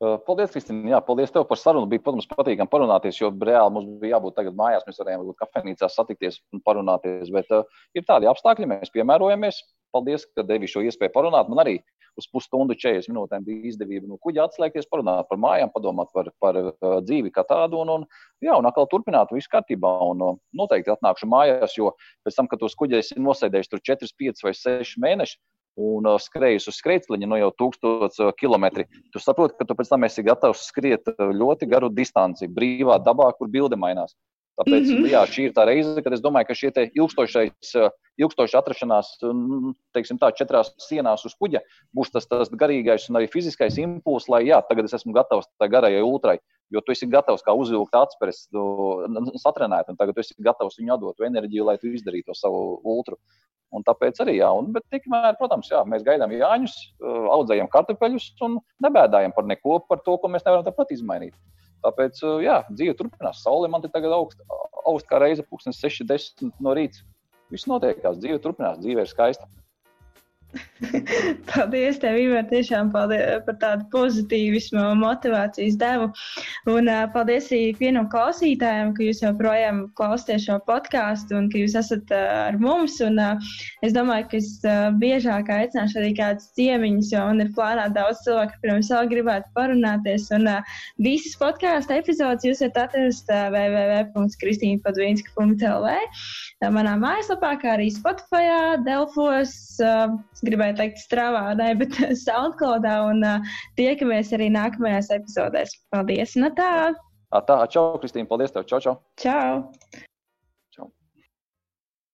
Paldies, Kristīne. Jā, paldies tev par sarunu. Bija, protams, patīkami parunāties, jo reāli mums bija jābūt tagad mājās. Mēs varējām būt kafejnīcā satikties un parunāties. Bet uh, ir tādi apstākļi, mēs piemērojamies. Paldies, ka devi šo iespēju parunāt. Man arī uz pusstundu, 40 minūtēm bija izdevība no kuģa atslēgties, parunāt par mājām, padomāt par, par uh, dzīvi kā tādu. Un, un, jā, un atkal turpināt visu kārtībā. Un, uh, noteikti atnākšu mājās, jo pēc tam, kad tos kuģus ir nosēdējuši tur 4, 5 vai 6 mēnešus un uh, skrējis uz skrejceļa no nu jau 1000 uh, km. Tu saproti, ka tu pēc tam esi gatavs skriet uh, ļoti garu distanci, brīvā dabā, kur bilde mainās. Tāpēc mm -hmm. jā, šī ir tā reize, kad es domāju, ka šie ilgstošais, ilgstoši atrašanās, teiksim tā, četrās sienās uz kuģa būs tas, tas garīgais un arī fiziskais impulss, lai jā, tagad es esmu gatavs tā garajai ultrai, jo tu esi gatavs kā uzvilkt atspēres, satrenēt, un tagad tu esi gatavs viņu atdot enerģiju, lai tu izdarītu to savu ultru. Un tāpēc arī, jā, un, bet tikmēr, protams, jā, mēs gaidām Jāņus, audzējam kartupeļus un nebēdājam par neko, par to, ko mēs nevaram tāpat izmainīt. Tāpēc, jā, dzīve turpinās. Saule man te tagad augst, augst kā reize, pūkstens 6.10 no rīta. Viss notiekās, dzīve turpinās, dzīve ir skaista. paldies, tev, Ivar, tiešām paldies par tādu pozitīvismu motivācijas devu. Un uh, paldies arī vienam klausītājam, ka jūs joprojām klausāties šo podkāstu un ka jūs esat uh, ar mums. Un, uh, es domāju, ka es uh, biežāk aicināšu arī kādus ciemiņus, jo man ir plānā daudz cilvēku, kuriem es vēl gribētu parunāties. Un uh, visas podkāstu epizodes jūs varat atrast uh, www.kristīna.vinska.lv manā mājaslapā, kā arī Spotify, Delfos. Uh, gribēju teikt, strāvā, ne, bet SoundCloudā. Un uh, tiekamies arī nākamajās epizodēs. Paldies! No tā! Tā, čau, Kristīne, paldies tev! Čau, čau! Čau!